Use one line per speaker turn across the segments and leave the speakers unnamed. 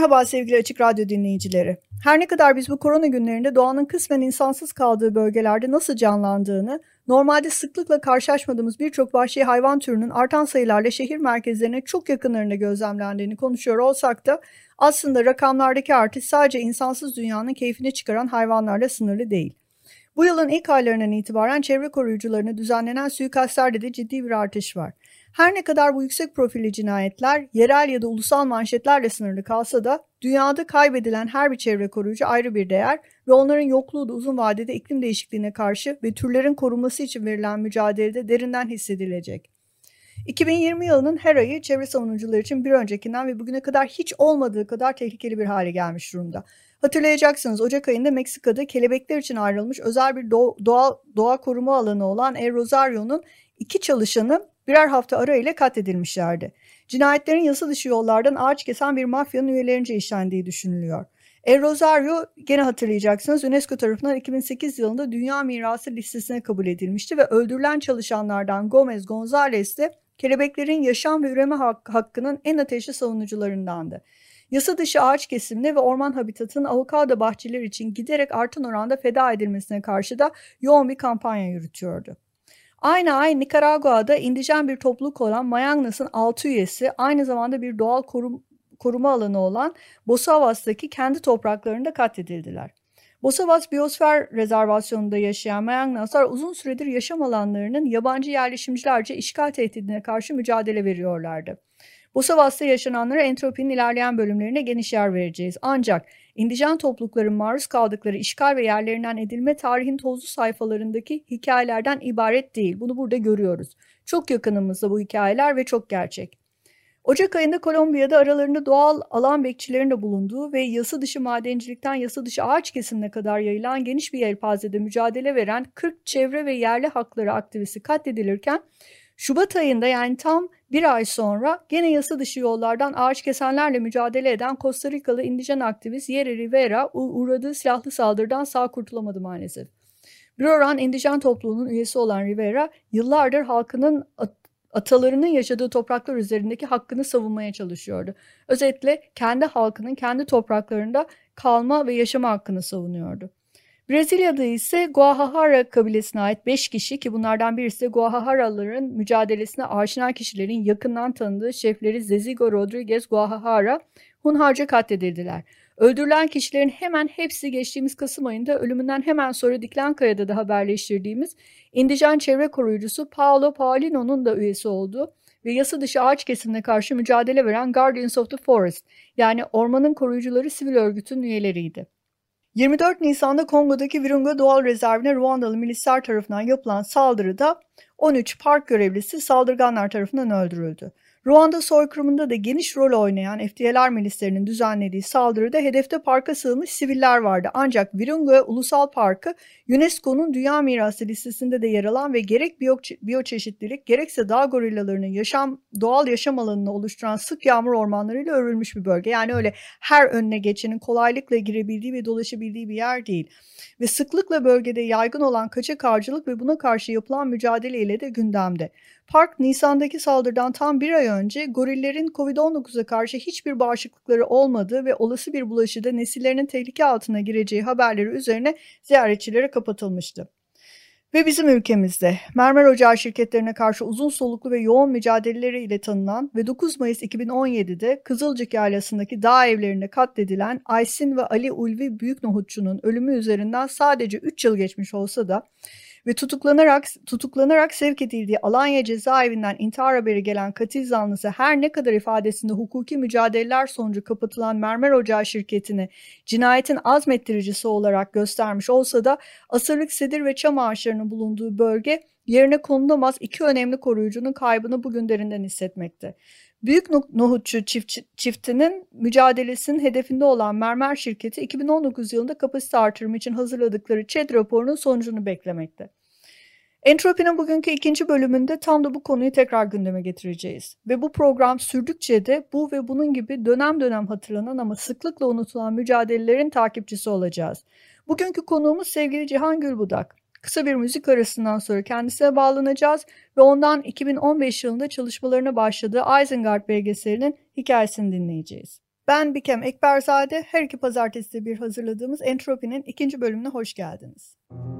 Merhaba sevgili Açık Radyo dinleyicileri. Her ne kadar biz bu korona günlerinde doğanın kısmen insansız kaldığı bölgelerde nasıl canlandığını, normalde sıklıkla karşılaşmadığımız birçok vahşi hayvan türünün artan sayılarla şehir merkezlerine çok yakınlarında gözlemlendiğini konuşuyor olsak da aslında rakamlardaki artış sadece insansız dünyanın keyfini çıkaran hayvanlarla sınırlı değil. Bu yılın ilk aylarından itibaren çevre koruyucularına düzenlenen suikastlerde de ciddi bir artış var. Her ne kadar bu yüksek profilli cinayetler yerel ya da ulusal manşetlerle sınırlı kalsa da dünyada kaybedilen her bir çevre koruyucu ayrı bir değer ve onların yokluğu da uzun vadede iklim değişikliğine karşı ve türlerin korunması için verilen mücadelede derinden hissedilecek. 2020 yılının her ayı çevre savunucular için bir öncekinden ve bugüne kadar hiç olmadığı kadar tehlikeli bir hale gelmiş durumda. Hatırlayacaksınız Ocak ayında Meksika'da kelebekler için ayrılmış özel bir doğa, doğa koruma alanı olan El Rosario'nun iki çalışanı birer hafta ara ile katledilmişlerdi. Cinayetlerin yasa dışı yollardan ağaç kesen bir mafyanın üyelerince işlendiği düşünülüyor. El Rosario gene hatırlayacaksınız UNESCO tarafından 2008 yılında Dünya Mirası listesine kabul edilmişti ve öldürülen çalışanlardan Gomez Gonzalez de kelebeklerin yaşam ve üreme hak hakkının en ateşli savunucularındandı. Yasa dışı ağaç kesimine ve orman habitatının avokado bahçeleri için giderek artan oranda feda edilmesine karşı da yoğun bir kampanya yürütüyordu. Aynı ay Nikaragua'da indijen bir topluluk olan Mayangnas'ın 6 üyesi aynı zamanda bir doğal korum, koruma alanı olan Bosavas'taki kendi topraklarında katledildiler. Bosavas Biyosfer Rezervasyonu'nda yaşayan Mayangnaslar uzun süredir yaşam alanlarının yabancı yerleşimcilerce işgal tehdidine karşı mücadele veriyorlardı. Bosavas'ta yaşananlara entropinin ilerleyen bölümlerine geniş yer vereceğiz. Ancak indijen toplulukların maruz kaldıkları işgal ve yerlerinden edilme tarihin tozlu sayfalarındaki hikayelerden ibaret değil. Bunu burada görüyoruz. Çok yakınımızda bu hikayeler ve çok gerçek. Ocak ayında Kolombiya'da aralarında doğal alan bekçilerinin de bulunduğu ve yasa dışı madencilikten yasa dışı ağaç kesimine kadar yayılan geniş bir yelpazede mücadele veren 40 çevre ve yerli hakları aktivisti katledilirken Şubat ayında yani tam bir ay sonra gene yasa dışı yollardan ağaç kesenlerle mücadele eden Costa Rikalı indijen aktivist Yeri Rivera uğradığı silahlı saldırıdan sağ kurtulamadı maalesef. Bir oran indijen topluluğunun üyesi olan Rivera yıllardır halkının atalarının yaşadığı topraklar üzerindeki hakkını savunmaya çalışıyordu. Özetle kendi halkının kendi topraklarında kalma ve yaşama hakkını savunuyordu. Brezilya'da ise Guajajara kabilesine ait 5 kişi ki bunlardan birisi de mücadelesine aşina kişilerin yakından tanıdığı şefleri Zezigo Rodriguez Guajajara hunharca katledildiler. Öldürülen kişilerin hemen hepsi geçtiğimiz Kasım ayında ölümünden hemen sonra Diklenkaya'da da haberleştirdiğimiz indijen çevre koruyucusu Paolo Paulino'nun da üyesi olduğu ve yasa dışı ağaç kesimine karşı mücadele veren Guardians of the Forest yani ormanın koruyucuları sivil örgütün üyeleriydi. 24 Nisan'da Kongo'daki Virunga Doğal Rezervine Ruandalı milisler tarafından yapılan saldırıda 13 park görevlisi saldırganlar tarafından öldürüldü. Ruanda soykırımında da geniş rol oynayan FDLR milislerinin düzenlediği saldırıda hedefte parka sığınmış siviller vardı. Ancak Virunga Ulusal Parkı UNESCO'nun Dünya Mirası listesinde de yer alan ve gerek biyo biyoçeşitlilik gerekse dağ gorillalarının yaşam doğal yaşam alanını oluşturan sık yağmur ormanlarıyla örülmüş bir bölge. Yani öyle her önüne geçenin kolaylıkla girebildiği ve dolaşabildiği bir yer değil. Ve sıklıkla bölgede yaygın olan kaçak avcılık ve buna karşı yapılan mücadele ile de gündemde. Park Nisan'daki saldırıdan tam bir ay önce gorillerin COVID-19'a karşı hiçbir bağışıklıkları olmadığı ve olası bir bulaşıda nesillerinin tehlike altına gireceği haberleri üzerine ziyaretçilere kapatılmıştı. Ve bizim ülkemizde mermer ocağı şirketlerine karşı uzun soluklu ve yoğun mücadeleleriyle tanınan ve 9 Mayıs 2017'de Kızılcık Yaylası'ndaki dağ evlerinde katledilen Aysin ve Ali Ulvi Büyük Nohutçu'nun ölümü üzerinden sadece 3 yıl geçmiş olsa da ve tutuklanarak tutuklanarak sevk edildiği Alanya cezaevinden intihar haberi gelen katil zanlısı her ne kadar ifadesinde hukuki mücadeleler sonucu kapatılan mermer ocağı şirketini cinayetin azmettiricisi olarak göstermiş olsa da asırlık sedir ve çam ağaçlarının bulunduğu bölge yerine konulamaz iki önemli koruyucunun kaybını bugün derinden hissetmekte. Büyük nohutçu çift, çiftinin mücadelesinin hedefinde olan Mermer şirketi 2019 yılında kapasite artırımı için hazırladıkları ÇED raporunun sonucunu beklemekte. Entropinin bugünkü ikinci bölümünde tam da bu konuyu tekrar gündeme getireceğiz. Ve bu program sürdükçe de bu ve bunun gibi dönem dönem hatırlanan ama sıklıkla unutulan mücadelelerin takipçisi olacağız. Bugünkü konuğumuz sevgili Cihan Gülbudak. Kısa bir müzik arasından sonra kendisine bağlanacağız ve ondan 2015 yılında çalışmalarına başladığı Isengard belgeselinin hikayesini dinleyeceğiz. Ben Bikem Ekberzade, her iki pazartesi bir hazırladığımız Entropi'nin ikinci bölümüne hoş geldiniz. Müzik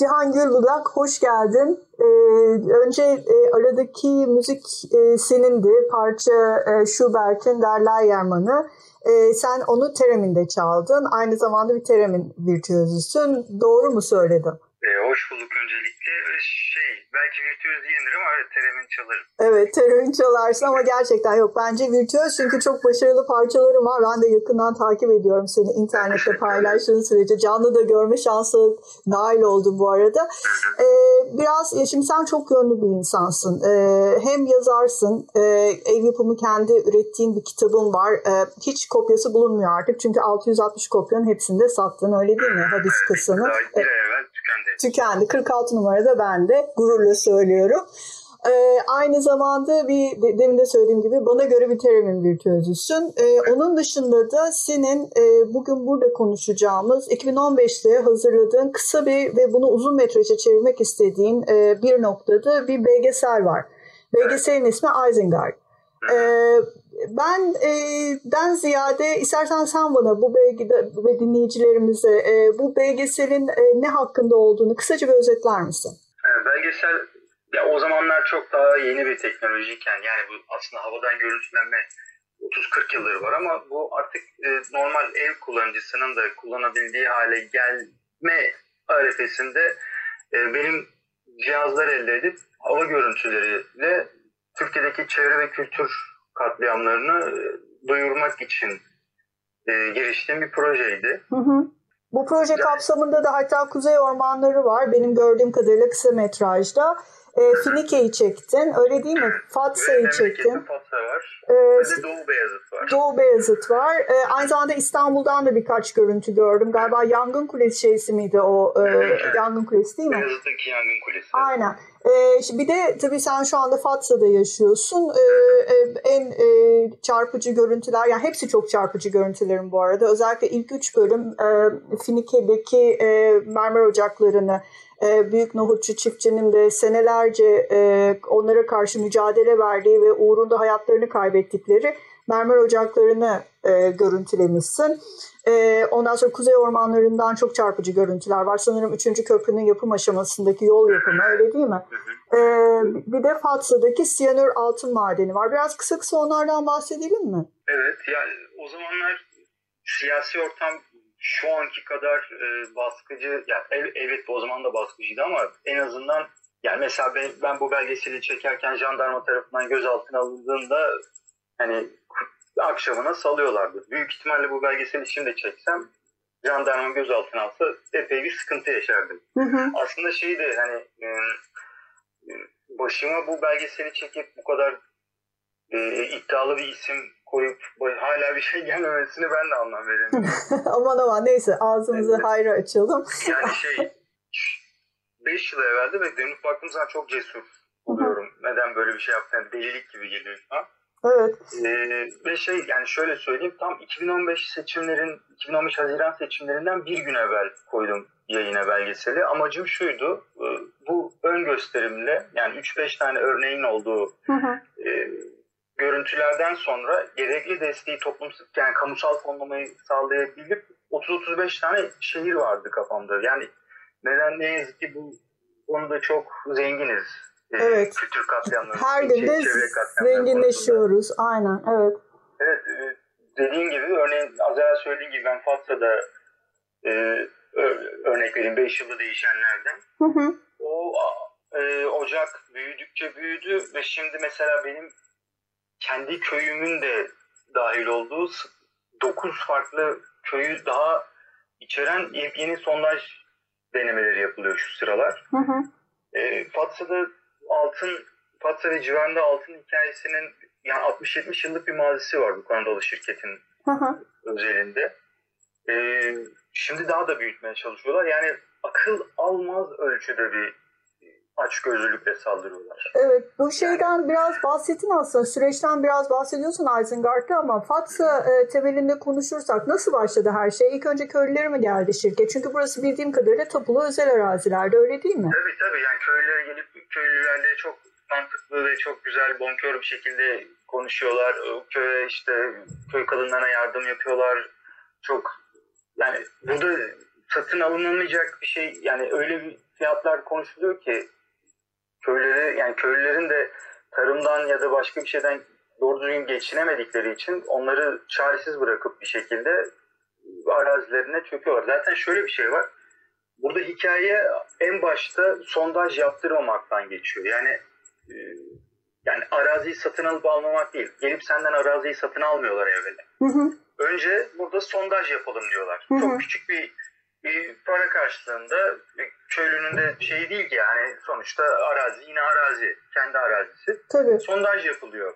Cihan Gülbudak hoş geldin. Ee, önce e, aradaki müzik e, senindi. Parça e, Schubert'in Der Yermanı. E, sen onu Terem'inde çaldın. Aynı zamanda bir Terem'in virtüözüsün. Doğru mu söyledim?
E, hoş bulduk öncelikle. Şey, belki virtüöz değildir ama evet teremin çalarım.
Evet teremin çalarsın ama gerçekten yok. Bence virtüöz çünkü çok başarılı parçalarım var. Ben de yakından takip ediyorum seni internette paylaştığın sürece. Canlı da görme şansı nail oldum bu arada. Ee, biraz e, şimdi sen çok yönlü bir insansın. E, hem yazarsın, e, ev yapımı kendi ürettiğin bir kitabın var. E, hiç kopyası bulunmuyor artık çünkü 660 kopyanın hepsinde sattın öyle değil mi? Hadis kısanın.
Daha bir evvel tükendi.
Tükendi. 46 numarada ben de gururla söylüyorum. Ee, aynı zamanda bir de, demin de söylediğim gibi bana göre bir teremin virtüözüsün. Ee, onun dışında da senin e, bugün burada konuşacağımız 2015'te hazırladığın kısa bir ve bunu uzun metraja çevirmek istediğin e, bir noktada bir belgesel var. Belgeselin ismi Isengard. Ee, ben e, den ziyade istersen sen bana bu belgede ve dinleyicilerimize e, bu belgeselin e, ne hakkında olduğunu kısaca bir özetler misin?
Ee, belgesel ya o zamanlar çok daha yeni bir teknolojiyken yani bu aslında havadan görüntülenme 30-40 yılları var ama bu artık e, normal ev kullanıcısının da kullanabildiği hale gelme arifesinde e, benim cihazlar elde edip hava görüntüleriyle Türkiye'deki çevre ve kültür katliamlarını e, duyurmak için e, giriştiğim bir projeydi.
Hı hı. Bu proje kapsamında da hatta Kuzey Ormanları var. Benim gördüğüm kadarıyla kısa metrajda e, Finike'yi çektin. Öyle değil mi? Fatsa'yı çektin.
Fatsa var.
E,
Ve Doğu Beyazıt var.
Doğu Beyazıt var. E, aynı zamanda İstanbul'dan da birkaç görüntü gördüm. Galiba Yangın Kulesi şeysi miydi o? E,
Evet.
Yangın Kulesi değil mi?
Beyazıt'taki yangın kulesi.
Aynen. Ee, şimdi bir de tabii sen şu anda Fatsa'da yaşıyorsun. Ee, e, en e, çarpıcı görüntüler, yani hepsi çok çarpıcı görüntülerin bu arada. Özellikle ilk üç bölüm e, Finike'deki e, mermer ocaklarını, Büyük Nohutçu çiftçinin de senelerce e, onlara karşı mücadele verdiği ve uğrunda hayatlarını kaybettikleri mermer ocaklarını e, görüntülemişsin. E, ondan sonra kuzey ormanlarından çok çarpıcı görüntüler var. Sanırım 3. köprünün yapım aşamasındaki yol yapımı öyle değil mi? E, bir de Fatsa'daki siyanür altın madeni var. Biraz kısa kısa onlardan bahsedelim mi?
Evet yani o zamanlar siyasi ortam şu anki kadar e, baskıcı yani ev- evet o zaman da baskıcıydı ama en azından yani mesela ben, ben bu belgeseli çekerken jandarma tarafından gözaltına alındığında hani akşamına salıyorlardı. Büyük ihtimalle bu belgeseli şimdi çeksem jandarma gözaltına alsa epey bir sıkıntı yaşardım.
Hı hı.
Aslında şeydi hani e, başıma bu belgeseli çekip bu kadar e, iddialı bir isim hala bir şey gelmemesini ben de anlam veremiyorum.
aman aman neyse ağzımızı
Evet.
hayra açalım.
Yani şey 5 yıl evvelde ve dönüp baktığım zaman çok cesur oluyorum. Neden böyle bir şey yaptım? Yani delilik gibi geliyor şu an.
Evet.
Ee, ve şey yani şöyle söyleyeyim tam 2015 seçimlerin 2015 Haziran seçimlerinden bir gün evvel koydum yayına belgeseli. Amacım şuydu e, bu ön gösterimle yani 3-5 tane örneğin olduğu
Hı hı.
Görüntülerden sonra gerekli desteği toplumsal yani kamusal fonlamayı sağlayabilip 30-35 tane şehir vardı kafamda. Yani neden ne yazık ki bu konuda çok zenginiz. E,
Evet.
Kültür katliamları,
Her gün de
katliamları konusunda.
zenginleşiyoruz. Aynen evet.
Evet, e, dediğin gibi örneğin az evvel söylediğin gibi ben Fatsa'da e, örnek vereyim 5 yılda değişenlerden.
Hı hı.
O e, ocak büyüdükçe büyüdü ve şimdi mesela benim kendi köyümün de dahil olduğu 9 farklı köyü daha içeren yeni sondaj denemeleri yapılıyor şu sıralar.
Hı hı.
E, Fatsa'da altın, Fatsa ve civarında altın hikayesinin yani 60-70 yıllık bir mazisi var bu Kanadalı şirketin
Hı hı.
özelinde. Ee, şimdi daha da büyütmeye çalışıyorlar. Yani akıl almaz ölçüde bir açgözlülükle saldırıyorlar.
Evet, bu şeyden biraz bahsettin aslında. Süreçten biraz bahsediyorsun Isengard'da ama Fatsa e, temelinde konuşursak nasıl başladı her şey? İlk önce köylülere mi geldi şirket? Çünkü burası bildiğim kadarıyla tapulu özel arazilerde öyle değil mi?
Tabii tabii yani köylülere gelip köylülerle çok mantıklı ve çok güzel bonkör bir şekilde konuşuyorlar. Köye işte köy kadınlarına yardım yapıyorlar. Çok yani burada satın alınamayacak bir şey yani öyle bir fiyatlar konuşuluyor ki köyleri yani köylülerin de tarımdan ya da başka bir şeyden doğru düzgün geçinemedikleri için onları çaresiz bırakıp bir şekilde arazilerine çöküyorlar. Zaten şöyle bir şey var. Burada hikaye en başta sondaj yaptırmamaktan geçiyor. Yani e, yani araziyi satın alıp almamak değil. Gelip senden araziyi satın almıyorlar evvela.
Hı hı.
Önce burada sondaj yapalım diyorlar.
Hı hı.
Çok küçük bir bir para karşılığında köylünün de şeyi değil ki yani sonuçta arazi yine arazi kendi arazisi.
Tabii.
Sondaj yapılıyor.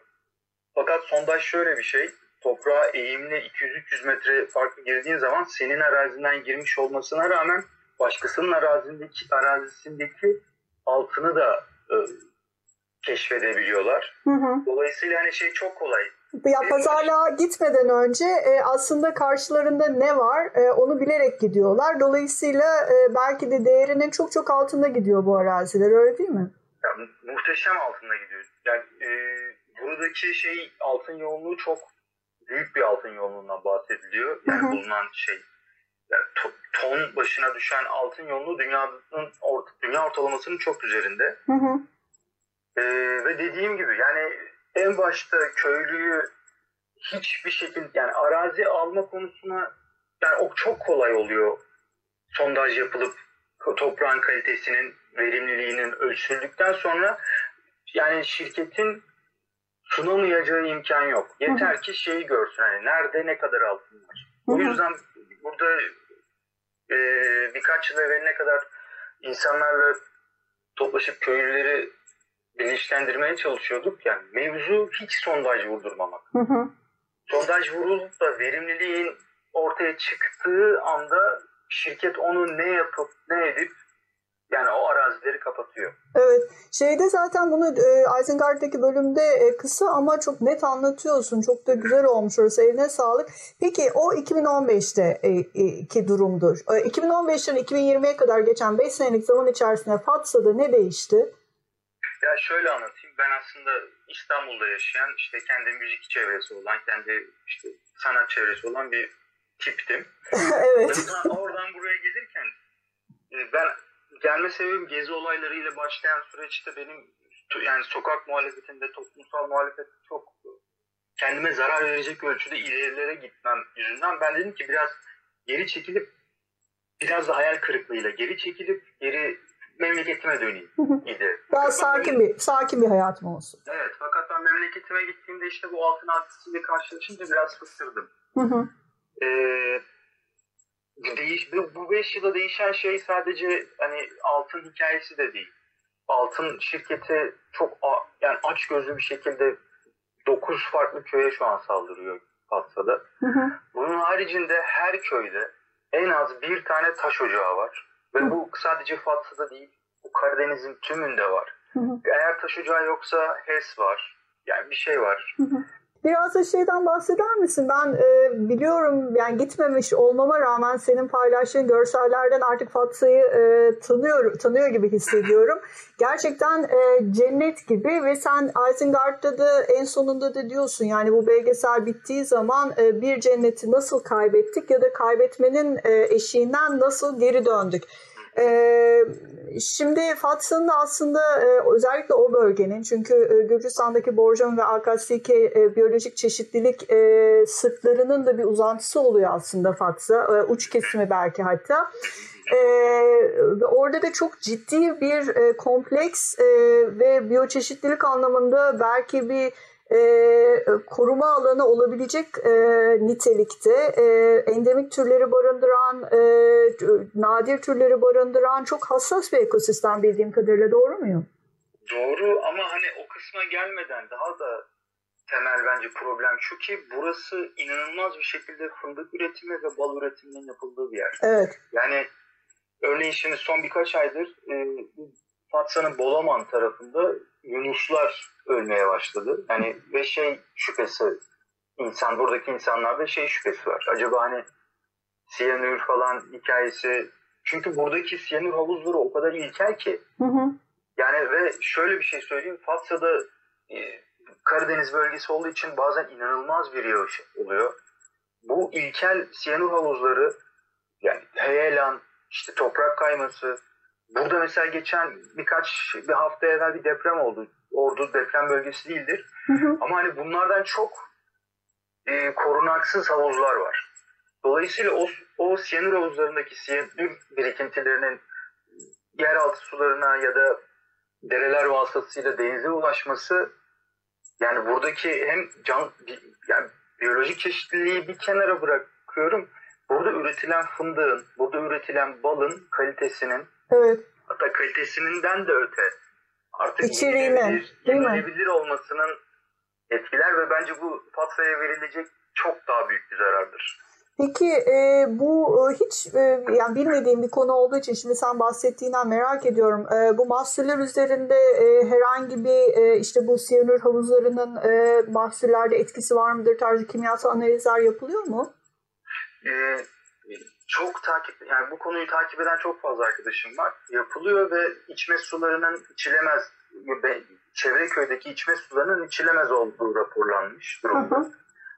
Fakat sondaj şöyle bir şey toprağa eğimli 200-300 metre farklı girdiğin zaman senin arazinden girmiş olmasına rağmen başkasının arazindeki arazisindeki altını da e, keşfedebiliyorlar.
Hı hı.
Dolayısıyla hani şey çok kolay.
Ya pazarlığa gitmeden önce e, aslında karşılarında ne var e, onu bilerek gidiyorlar. Dolayısıyla e, belki de değerinin çok çok altında gidiyor bu araziler öyle değil mi?
Ya, muhteşem altında gidiyor. Yani e, buradaki şey altın yoğunluğu çok büyük bir altın yoğunluğundan bahsediliyor. Yani hı hı. bulunan şey yani to, ton başına düşen altın yoğunluğu dünyanın orta, dünya ortalamasının çok üzerinde. Hı hı. Ee, ve dediğim gibi yani en başta köylüyü hiçbir şekilde yani arazi alma konusuna yani o çok kolay oluyor. Sondaj yapılıp toprağın kalitesinin, verimliliğinin ölçüldükten sonra yani şirketin sunamayacağı imkan yok. Yeter ki şeyi görsün hani nerede ne kadar altın var. O yüzden burada e, birkaç yıl evveline kadar insanlarla toplaşıp köylüleri bilinçlendirmeye çalışıyorduk. Yani mevzu hiç sondaj vurdurmamak. Hı hı. Sondaj vurulup da verimliliğin ortaya çıktığı anda şirket onu ne yapıp ne edip yani o arazileri kapatıyor.
Evet. Şeyde zaten bunu e, Isengard'daki bölümde e, kısa ama çok net anlatıyorsun. Çok da güzel olmuş orası. Eline sağlık. Peki o 2015'te e, e, ki durumdur. E, 2015'ten 2020'ye kadar geçen 5 senelik zaman içerisinde Fatsa'da ne değişti?
Ya şöyle anlatayım. Ben aslında İstanbul'da yaşayan, işte kendi müzik çevresi olan, kendi işte sanat çevresi olan bir tiptim.
evet.
Oradan, oradan buraya gelirken e, ben gelme sebebim gezi olaylarıyla başlayan süreçte benim yani sokak muhalefetinde, toplumsal muhalefet çok kendime zarar verecek ölçüde ilerilere gitmem yüzünden ben dedim ki biraz geri çekilip biraz da hayal kırıklığıyla geri çekilip geri memleketime döneyim idi.
Daha sakin bir sakin bir hayatım olsun.
Evet fakat ben memleketime gittiğimde işte bu altın hadisesiyle karşılaşınca biraz fıstırdım. Ee, değiş, bu beş yılda değişen şey sadece hani altın hikayesi de değil. Altın şirketi çok yani aç gözlü bir şekilde 9 farklı köye şu an saldırıyor Fatsa'da. Bunun haricinde her köyde en az bir tane taş ocağı var. Ve bu sadece Fatsa'da değil, bu Karadeniz'in tümünde var. Hı hı. Eğer taş ocağı yoksa HES var. Yani bir şey var. Hı hı.
Biraz da şeyden bahseder misin? Ben e, biliyorum yani gitmemiş olmama rağmen senin paylaştığın görsellerden artık Fatsa'yı e, tanıyor, tanıyor gibi hissediyorum. Gerçekten e, cennet gibi ve sen Isengard'da da en sonunda da diyorsun yani bu belgesel bittiği zaman e, bir cenneti nasıl kaybettik ya da kaybetmenin e, eşiğinden nasıl geri döndük. Ee, şimdi Fatsa'nın aslında e, özellikle o bölgenin çünkü e, Gürcistan'daki Borjon ve Akasike e, biyolojik çeşitlilik e, sırtlarının da bir uzantısı oluyor aslında Fatsa. E, uç kesimi belki hatta. Ee, orada da çok ciddi bir e, kompleks e, ve biyoçeşitlilik anlamında belki bir e, koruma alanı olabilecek e, nitelikte e, endemik türleri barındıran, e, nadir türleri barındıran çok hassas bir ekosistem bildiğim kadarıyla doğru muyum?
Doğru ama hani o kısma gelmeden daha da temel bence problem şu ki burası inanılmaz bir şekilde fındık üretimi ve bal üretiminin yapıldığı bir yer.
Evet.
Yani örneğin şimdi son birkaç aydır e, Fatsa'nın Bolaman tarafında yunuslar ölmeye başladı. Yani ve şey şüphesi insan buradaki insanlarda şey şüphesi var. Acaba hani siyanür falan hikayesi çünkü buradaki siyanür havuzları o kadar ilkel ki. Hı hı. Yani ve şöyle bir şey söyleyeyim. Fatsa'da e, Karadeniz bölgesi olduğu için bazen inanılmaz bir yağış oluyor. Bu ilkel siyanür havuzları yani heyelan, işte toprak kayması, Burada mesela geçen birkaç bir hafta evvel bir deprem oldu. Ordu deprem bölgesi değildir. Hı hı. Ama hani bunlardan çok e, korunaksız havuzlar var. Dolayısıyla o, o siyanür havuzlarındaki siyanür birikintilerinin yeraltı sularına ya da dereler vasıtasıyla denize ulaşması yani buradaki hem can yani biyolojik çeşitliliği bir kenara bırakıyorum burada üretilen fındığın, burada üretilen balın kalitesinin
evet.
hatta kalitesinden de öte artık
İçeriğine,
yenilebilir olmasının etkiler ve bence bu faturaya verilecek çok daha büyük bir zarardır.
Peki e, bu e, hiç e, yani bilmediğim bir konu olduğu için şimdi sen bahsettiğinden merak ediyorum. E, bu mahsuller üzerinde e, herhangi bir e, işte bu siyanür havuzlarının e, mahsullerde etkisi var mıdır tarzı kimyasal analizler yapılıyor mu?
E, çok takip yani bu konuyu takip eden çok fazla arkadaşım var. Yapılıyor ve içme sularının içilemez çevre köydeki içme sularının içilemez olduğu raporlanmış durumda. Hı hı.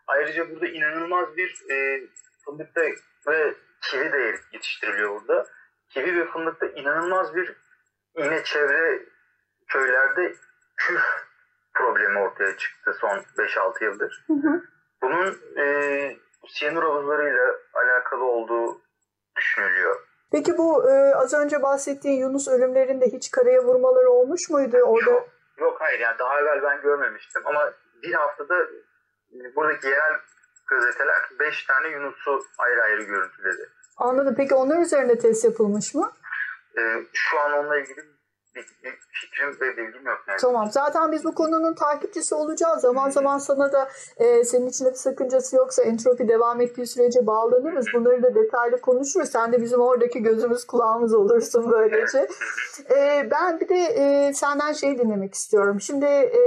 Ayrıca burada inanılmaz bir e, fındıkta ve kivi de yetiştiriliyor burada. Kivi ve fındıkta inanılmaz bir yine çevre köylerde küf problemi ortaya çıktı son 5-6 yıldır. Hı hı. Bunun e, siyanür havuzlarıyla alakalı olduğu düşünülüyor.
Peki bu e, az önce bahsettiğin Yunus ölümlerinde hiç karaya vurmaları olmuş muydu orada?
Yok, yok hayır yani daha evvel ben görmemiştim ama bir haftada buradaki yerel gazeteler 5 tane Yunus'u ayrı ayrı görüntüledi.
Anladım. Peki onlar üzerinde test yapılmış mı?
Ee, şu an onunla ilgili bir, bir fikrim ve bilgim yok. Yani.
Tamam. Zaten biz bu konunun takipçisi olacağız. Zaman zaman sana da e, senin için bir sakıncası yoksa entropi devam ettiği sürece bağlanırız. Bunları da detaylı konuşuruz. Sen de bizim oradaki gözümüz kulağımız olursun böylece. e, ben bir de e, senden şey dinlemek istiyorum. Şimdi e,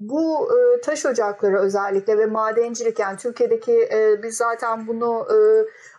bu e, taş ocakları özellikle ve madencilik yani Türkiye'deki e, biz zaten bunu e,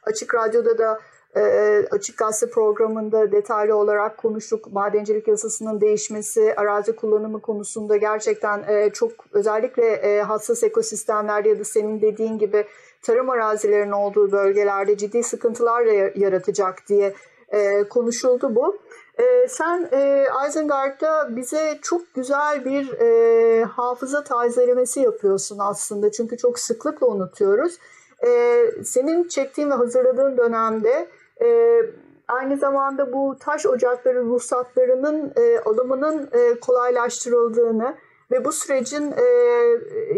açık radyoda da e, açık gazete programında detaylı olarak konuştuk. Madencilik yasasının değişmesi, arazi kullanımı konusunda gerçekten e, çok özellikle e, hassas ekosistemlerde ya da senin dediğin gibi tarım arazilerinin olduğu bölgelerde ciddi sıkıntılar yaratacak diye e, konuşuldu bu. E, sen e, Isengard'da bize çok güzel bir e, hafıza tazelemesi yapıyorsun aslında. Çünkü çok sıklıkla unutuyoruz. E, senin çektiğin ve hazırladığın dönemde e, aynı zamanda bu taş ocakları ruhsatlarının e, alımının e, kolaylaştırıldığını ve bu sürecin e,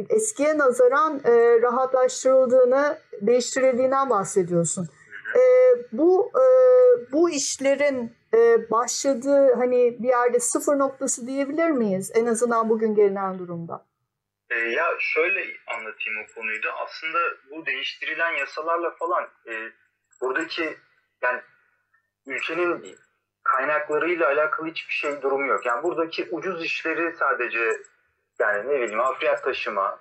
eskiye nazaran e, rahatlaştırıldığını, değiştirildiğinden bahsediyorsun. E, bu e, bu işlerin e, başladığı hani bir yerde sıfır noktası diyebilir miyiz? En azından bugün gelinen durumda.
E, ya şöyle anlatayım o konuyu da. Aslında bu değiştirilen yasalarla falan e, buradaki yani ülkenin kaynaklarıyla alakalı hiçbir şey durumu yok. Yani buradaki ucuz işleri sadece yani ne bileyim hafriyat taşıma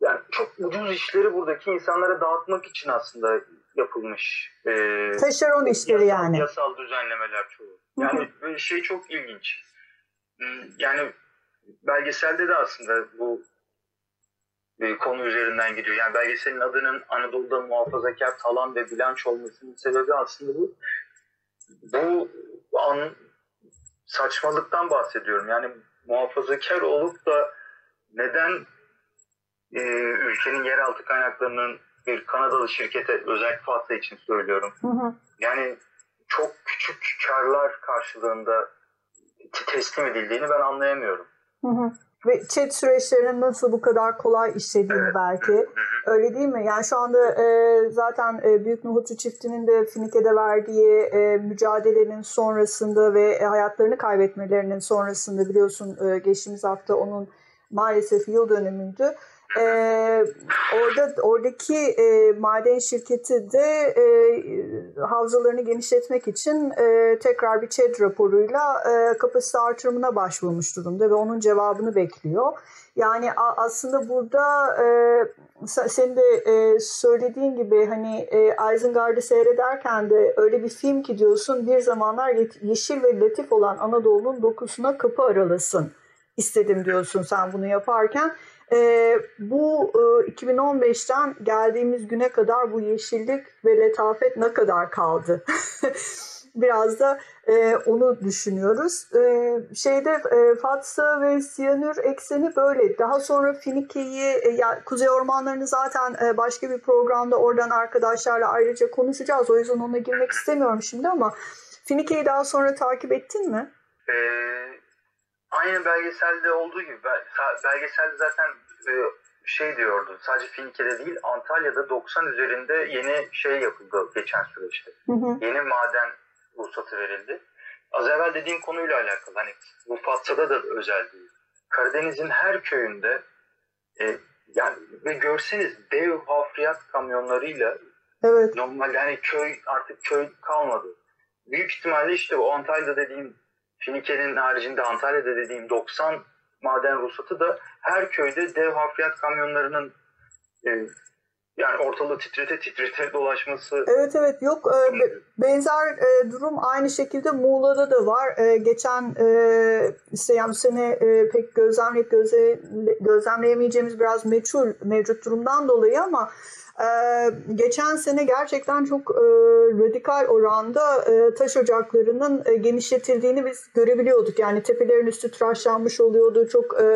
yani çok ucuz işleri buradaki insanlara dağıtmak için aslında yapılmış.
E, Taşeron işleri
yasal,
yani.
Yasal düzenlemeler çoğu. Yani şey çok ilginç. Hmm, yani belgeselde de aslında bu e, konu üzerinden gidiyor. Yani belgeselin adının Anadolu'da muhafazakar talan ve bilanç olmasının sebebi aslında bu. Bu an saçmalıktan bahsediyorum. Yani muhafazakar olup da neden e, ülkenin yeraltı kaynaklarının bir Kanadalı şirkete özellikle Fatsa için söylüyorum. Hı hı. Yani çok küçük karlar karşılığında teslim edildiğini ben anlayamıyorum.
Hı hı. Ve chat süreçlerinin nasıl bu kadar kolay işlediğini belki. Öyle değil mi? Yani şu anda e, zaten e, Büyük Nohutçu çiftinin de Finike'de verdiği e, mücadelenin sonrasında ve e, hayatlarını kaybetmelerinin sonrasında biliyorsun e, geçtiğimiz hafta onun maalesef yıl dönümüydü. Ee, orada oradaki e, maden şirketi de e, havzalarını genişletmek için e, tekrar bir ÇED raporuyla e, kapasite artırımına başvurmuş durumda ve onun cevabını bekliyor. Yani a, aslında burada e, senin de e, söylediğin gibi hani e, Isengard'ı seyrederken de öyle bir film ki diyorsun bir zamanlar yeşil ve latif olan Anadolu'nun dokusuna kapı aralasın istedim diyorsun sen bunu yaparken. E, bu e, 2015'ten geldiğimiz güne kadar bu yeşillik ve letafet ne kadar kaldı? Biraz da e, onu düşünüyoruz. E, şeyde e, Fatsa ve Siyanür ekseni böyle. Daha sonra Finike'yi, e, ya, Kuzey Ormanları'nı zaten e, başka bir programda oradan arkadaşlarla ayrıca konuşacağız. O yüzden ona girmek istemiyorum şimdi ama Finike'yi daha sonra takip ettin mi?
Ee, aynı belgeselde olduğu gibi belgeselde zaten e, şey diyordu. Sadece Finike'de değil Antalya'da 90 üzerinde yeni şey yapıldı geçen süreçte. Hı hı. Yeni maden ruhsatı verildi. Az evvel dediğim konuyla alakalı. Hani bu Fatsa'da da özel değil. Karadeniz'in her köyünde e, yani ve görseniz dev hafriyat kamyonlarıyla evet. normal yani köy artık köy kalmadı. Büyük ihtimalle işte o Antalya'da dediğim Finike'nin haricinde Antalya'da dediğim 90 maden ruhsatı da her köyde dev hafriyat kamyonlarının e, yani ortalığı titrete titrete dolaşması.
Evet evet yok e, benzer e, durum aynı şekilde Muğla'da da var. E, geçen işte yani bu sene pek gözlemleyip gözle, gözlemleyemeyeceğimiz biraz meçhul mevcut durumdan dolayı ama ee, geçen sene gerçekten çok e, radikal oranda e, taş ocaklarının e, genişletildiğini biz görebiliyorduk. Yani tepelerin üstü tıraşlanmış oluyordu. Çok e,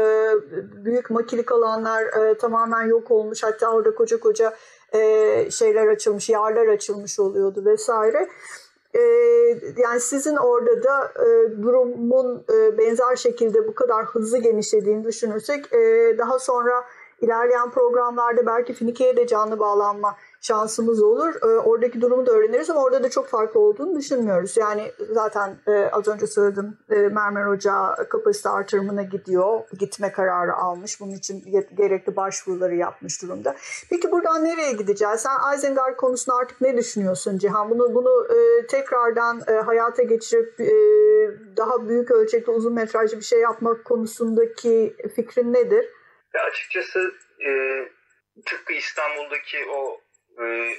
büyük makilik alanlar e, tamamen yok olmuş. Hatta orada koca koca e, şeyler açılmış, yarlar açılmış oluyordu vesaire. E, yani sizin orada da e, durumun e, benzer şekilde bu kadar hızlı genişlediğini düşünürsek e, daha sonra İlerleyen programlarda belki Finike'ye de canlı bağlanma şansımız olur. E, oradaki durumu da öğreniriz ama orada da çok farklı olduğunu düşünmüyoruz. Yani zaten e, az önce söyledim e, Mermer Ocağı kapasite artırımına gidiyor. Gitme kararı almış. Bunun için gerekli başvuruları yapmış durumda. Peki buradan nereye gideceğiz? Sen Isengard konusunda artık ne düşünüyorsun Cihan? Bunu bunu e, tekrardan e, hayata geçirip daha büyük ölçekli uzun metrajlı bir şey yapmak konusundaki fikrin nedir?
Ya açıkçası e, tıpkı İstanbul'daki o e,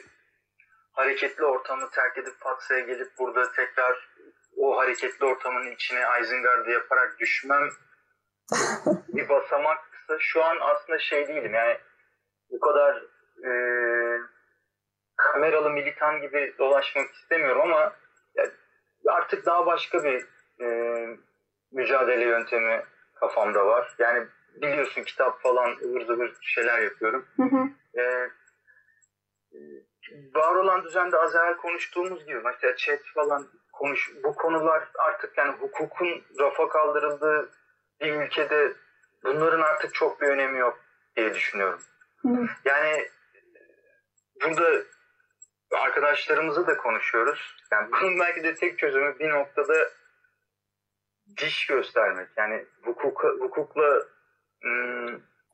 hareketli ortamı terk edip Fatsa'ya gelip burada tekrar o hareketli ortamın içine Isengard'ı yaparak düşmem bir basamaksa şu an aslında şey değilim yani bu kadar e, kameralı militan gibi dolaşmak istemiyorum ama yani artık daha başka bir e, mücadele yöntemi kafamda var. Yani biliyorsun kitap falan ıvır zıvır şeyler yapıyorum. Hı hı. Ee, var olan düzende az evvel konuştuğumuz gibi mesela chat falan konuş bu konular artık yani hukukun rafa kaldırıldığı bir ülkede bunların artık çok bir önemi yok diye düşünüyorum. Hı. Yani burada arkadaşlarımızla da konuşuyoruz. Yani bunun belki de tek çözümü bir noktada diş göstermek. Yani hukuk, hukukla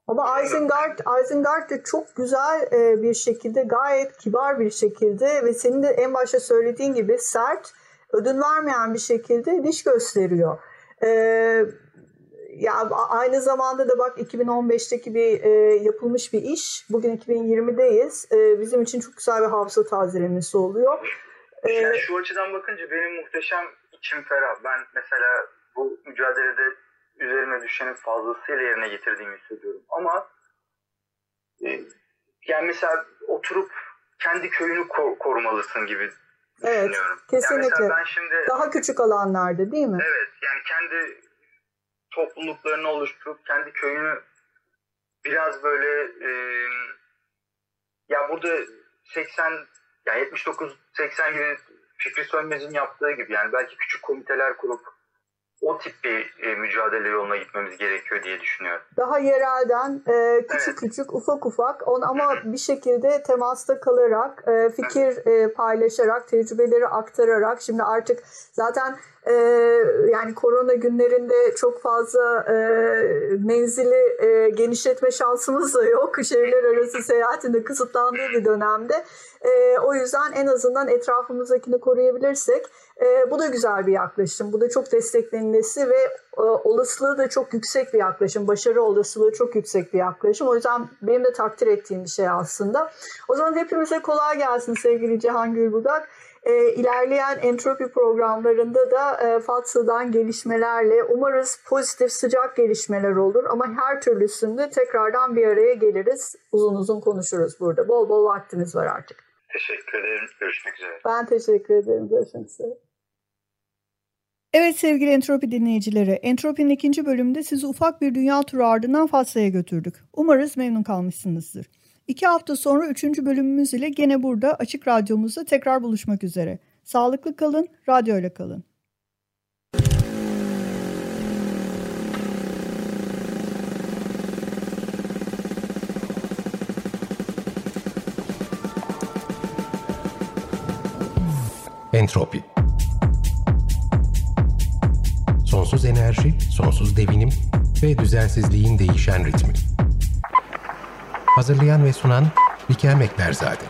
Ama Isengard, Isengard de çok güzel e, bir şekilde, gayet kibar bir şekilde ve senin de en başta söylediğin gibi sert, ödün vermeyen bir şekilde diş gösteriyor. E, ya aynı zamanda da bak 2015'teki bir e, yapılmış bir iş. Bugün 2020'deyiz. E, bizim için çok güzel bir hafıza tazelemesi oluyor.
Yani şu açıdan bakınca benim muhteşem içim ferah. Ben mesela bu mücadelede üzerime düşenin fazlasıyla yerine getirdiğimi hissediyorum. Ama e, yani mesela oturup kendi köyünü ko- korumalısın gibi evet, düşünüyorum.
Kesinlikle. Yani ben şimdi, Daha küçük alanlarda değil mi?
Evet. Yani kendi topluluklarını oluşturup kendi köyünü biraz böyle e, ya burada 80 yani 79 80 gibi Fikri Sönmez'in yaptığı gibi yani belki küçük komiteler kurup o tip bir e, mücadele yoluna gitmemiz gerekiyor diye düşünüyorum.
Daha yerelden e, küçük evet. küçük ufak ufak on ama bir şekilde temasta kalarak e, fikir e, paylaşarak tecrübeleri aktararak şimdi artık zaten e, yani korona günlerinde çok fazla e, menzili e, genişletme şansımız da yok. Şehirler arası seyahatinde kısıtlandığı bir dönemde. E, o yüzden en azından etrafımızdakini koruyabilirsek e, bu da güzel bir yaklaşım. Bu da çok desteklenmesi ve e, olasılığı da çok yüksek bir yaklaşım. Başarı olasılığı çok yüksek bir yaklaşım. O yüzden benim de takdir ettiğim bir şey aslında. O zaman hepimize kolay gelsin sevgili Cihan Gülbudak. E, ilerleyen entropi programlarında da e, FATSA'dan gelişmelerle umarız pozitif sıcak gelişmeler olur ama her türlüsünde tekrardan bir araya geliriz. Uzun uzun konuşuruz burada. Bol bol vaktimiz var artık.
Teşekkür ederim. Görüşmek üzere.
Ben teşekkür ederim. Görüşmek üzere. Evet sevgili Entropi dinleyicileri, Entropi'nin ikinci bölümünde sizi ufak bir dünya turu ardından Fatsa'ya götürdük. Umarız memnun kalmışsınızdır. İki hafta sonra üçüncü bölümümüz ile gene burada Açık Radyomuzda tekrar buluşmak üzere. Sağlıklı kalın, radyoyla kalın.
Entropi Sonsuz enerji, sonsuz devinim ve düzensizliğin değişen ritmi. Hazırlayan ve sunan Bikem Ekberzade.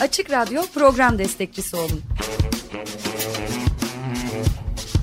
Açık Radyo program destekçisi olun.